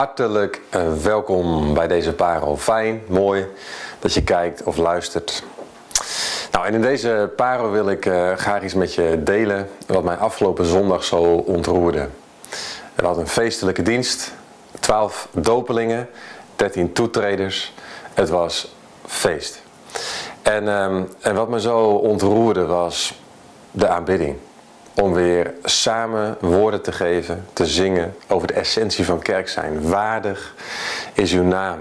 Hartelijk uh, welkom bij deze parel. Fijn, mooi dat je kijkt of luistert. Nou, en in deze parel wil ik uh, graag iets met je delen wat mij afgelopen zondag zo ontroerde. Er had een feestelijke dienst, 12 dopelingen, 13 toetreders. Het was feest. En, um, en wat me zo ontroerde was de aanbidding om weer samen woorden te geven, te zingen over de essentie van kerk zijn. Waardig is uw naam.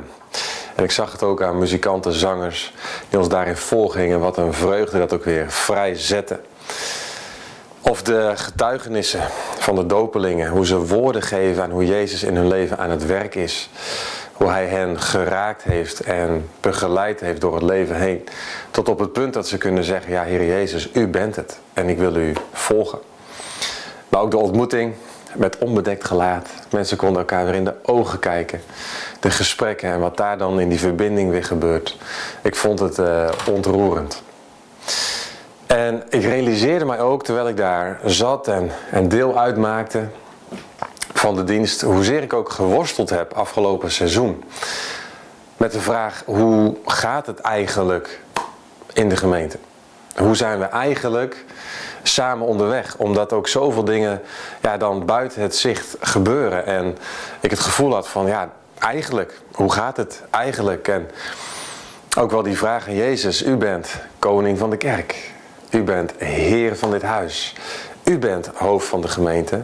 En ik zag het ook aan muzikanten, zangers die ons daarin volgingen. Wat een vreugde dat ook weer vrij zetten. Of de getuigenissen van de dopelingen. Hoe ze woorden geven aan hoe Jezus in hun leven aan het werk is. Hoe hij hen geraakt heeft en begeleid heeft door het leven heen. Tot op het punt dat ze kunnen zeggen, ja Heer Jezus, u bent het. En ik wil u volgen. Maar ook de ontmoeting met onbedekt gelaat. Mensen konden elkaar weer in de ogen kijken. De gesprekken en wat daar dan in die verbinding weer gebeurt. Ik vond het uh, ontroerend. En ik realiseerde mij ook, terwijl ik daar zat en, en deel uitmaakte van de dienst, hoezeer ik ook geworsteld heb afgelopen seizoen. Met de vraag, hoe gaat het eigenlijk in de gemeente? Hoe zijn we eigenlijk samen onderweg. Omdat ook zoveel dingen ja, dan buiten het zicht gebeuren. En ik het gevoel had van ja, eigenlijk, hoe gaat het eigenlijk? En ook wel die vraag aan Jezus, u bent koning van de kerk. U bent heer van dit huis. U bent hoofd van de gemeente.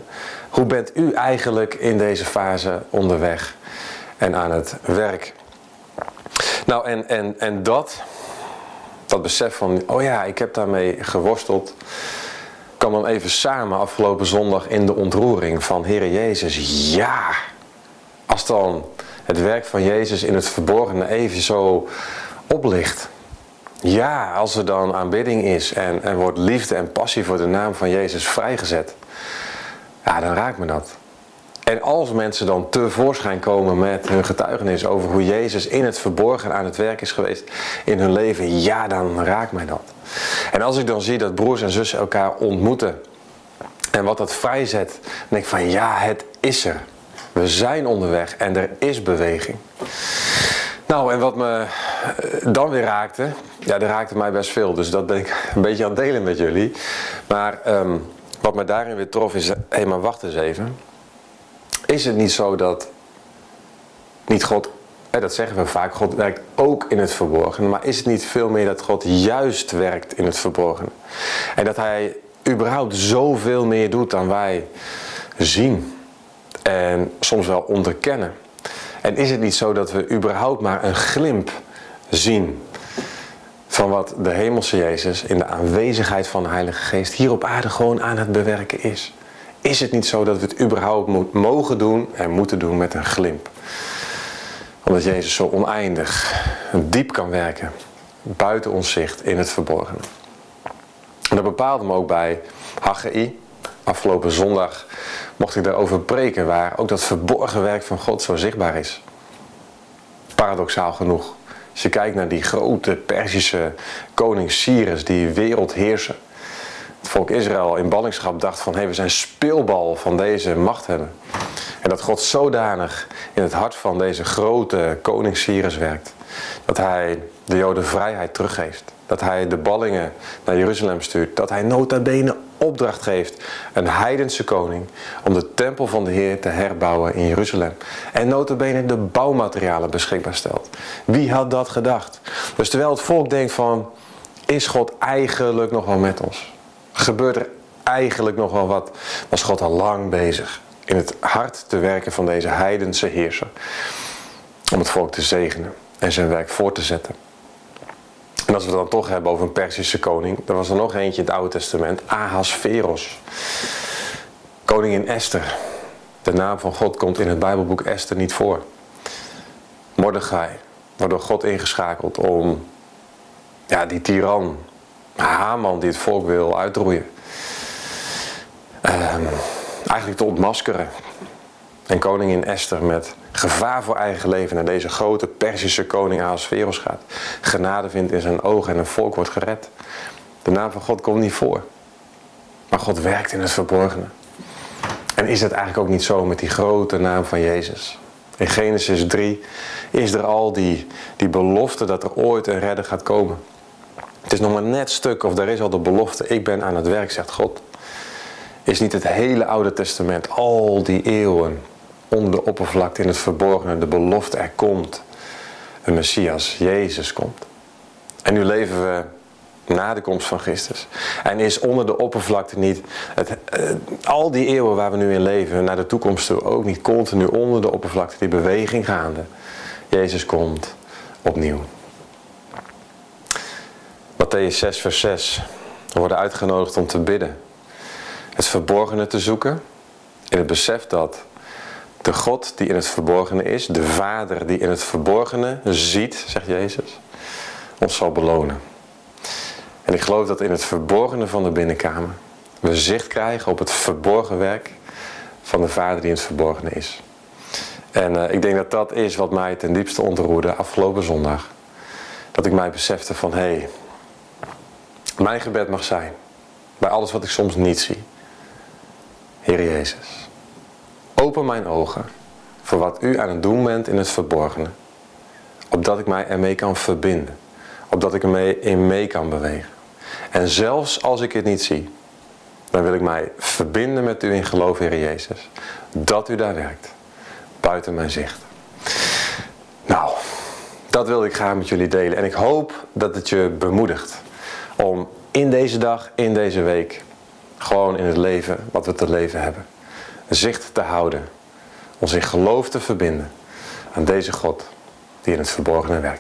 Hoe bent u eigenlijk in deze fase onderweg en aan het werk? Nou, en, en, en dat, dat besef van, oh ja, ik heb daarmee geworsteld kwam dan even samen afgelopen zondag in de ontroering van Heere Jezus. Ja, als dan het werk van Jezus in het verborgene even zo oplicht. Ja, als er dan aanbidding is en er wordt liefde en passie voor de naam van Jezus vrijgezet. Ja, dan raakt me dat. En als mensen dan tevoorschijn komen met hun getuigenis over hoe Jezus in het verborgen aan het werk is geweest in hun leven, ja, dan raakt mij dat. En als ik dan zie dat broers en zussen elkaar ontmoeten en wat dat vrijzet, dan denk ik van ja, het is er. We zijn onderweg en er is beweging. Nou, en wat me dan weer raakte, ja, dat raakte mij best veel, dus dat ben ik een beetje aan het delen met jullie. Maar um, wat me daarin weer trof is, hé, maar wacht eens even. Is het niet zo dat niet God, dat zeggen we vaak, God werkt ook in het verborgen. Maar is het niet veel meer dat God juist werkt in het verborgen? En dat Hij überhaupt zoveel meer doet dan wij zien. En soms wel onderkennen. En is het niet zo dat we überhaupt maar een glimp zien van wat de hemelse Jezus in de aanwezigheid van de Heilige Geest hier op aarde gewoon aan het bewerken is? Is het niet zo dat we het überhaupt mogen doen en moeten doen met een glimp? Omdat Jezus zo oneindig diep kan werken, buiten ons zicht, in het verborgene. En dat bepaalde me ook bij Haggai. Afgelopen zondag mocht ik daarover preken, waar ook dat verborgen werk van God zo zichtbaar is. Paradoxaal genoeg. Als je kijkt naar die grote Persische koning Cyrus, die wereldheerser het volk Israël in ballingschap dacht van hé, hey, we zijn speelbal van deze machthebber. En dat God zodanig in het hart van deze grote koning Cyrus werkt. Dat hij de Joden vrijheid teruggeeft. Dat hij de ballingen naar Jeruzalem stuurt. Dat hij nota bene opdracht geeft. Een heidense koning om de tempel van de Heer te herbouwen in Jeruzalem. En nota bene de bouwmaterialen beschikbaar stelt. Wie had dat gedacht? Dus terwijl het volk denkt van, is God eigenlijk nog wel met ons? gebeurt er eigenlijk nog wel wat. Was God al lang bezig in het hart te werken van deze heidense heerser. Om het volk te zegenen en zijn werk voort te zetten. En als we het dan toch hebben over een Persische koning, er was er nog eentje in het Oude Testament, Ahasveros. Koningin Esther. De naam van God komt in het Bijbelboek Esther niet voor. Mordechai, waardoor God ingeschakeld om ja, die tiran Haman die het volk wil uitroeien. Ehm, eigenlijk te ontmaskeren. En koningin Esther met gevaar voor eigen leven naar deze grote Persische koning Ahasveros gaat. Genade vindt in zijn ogen en een volk wordt gered. De naam van God komt niet voor. Maar God werkt in het verborgene. En is het eigenlijk ook niet zo met die grote naam van Jezus? In Genesis 3 is er al die, die belofte dat er ooit een redder gaat komen. Het is nog maar net stuk of er is al de belofte, ik ben aan het werk, zegt God. Is niet het hele Oude Testament, al die eeuwen, onder de oppervlakte in het verborgene, de belofte er komt. Een Messias, Jezus komt. En nu leven we na de komst van Christus. En is onder de oppervlakte niet, het, eh, al die eeuwen waar we nu in leven, naar de toekomst toe, ook niet continu onder de oppervlakte, die beweging gaande. Jezus komt opnieuw. Matthäus 6, vers 6. We worden uitgenodigd om te bidden. Het verborgene te zoeken. In het besef dat de God die in het verborgene is, de Vader die in het verborgene ziet, zegt Jezus, ons zal belonen. En ik geloof dat in het verborgene van de binnenkamer we zicht krijgen op het verborgen werk van de Vader die in het verborgene is. En uh, ik denk dat dat is wat mij ten diepste ontroerde afgelopen zondag. Dat ik mij besefte van hé, hey, mijn gebed mag zijn, bij alles wat ik soms niet zie. Heer Jezus, open mijn ogen voor wat u aan het doen bent in het verborgene. Opdat ik mij ermee kan verbinden. Opdat ik ermee in mee kan bewegen. En zelfs als ik het niet zie, dan wil ik mij verbinden met u in geloof, Heer Jezus. Dat u daar werkt, buiten mijn zicht. Nou, dat wilde ik graag met jullie delen. En ik hoop dat het je bemoedigt om in deze dag, in deze week, gewoon in het leven wat we te leven hebben, zicht te houden. Ons in geloof te verbinden aan deze God die in het verborgene werkt.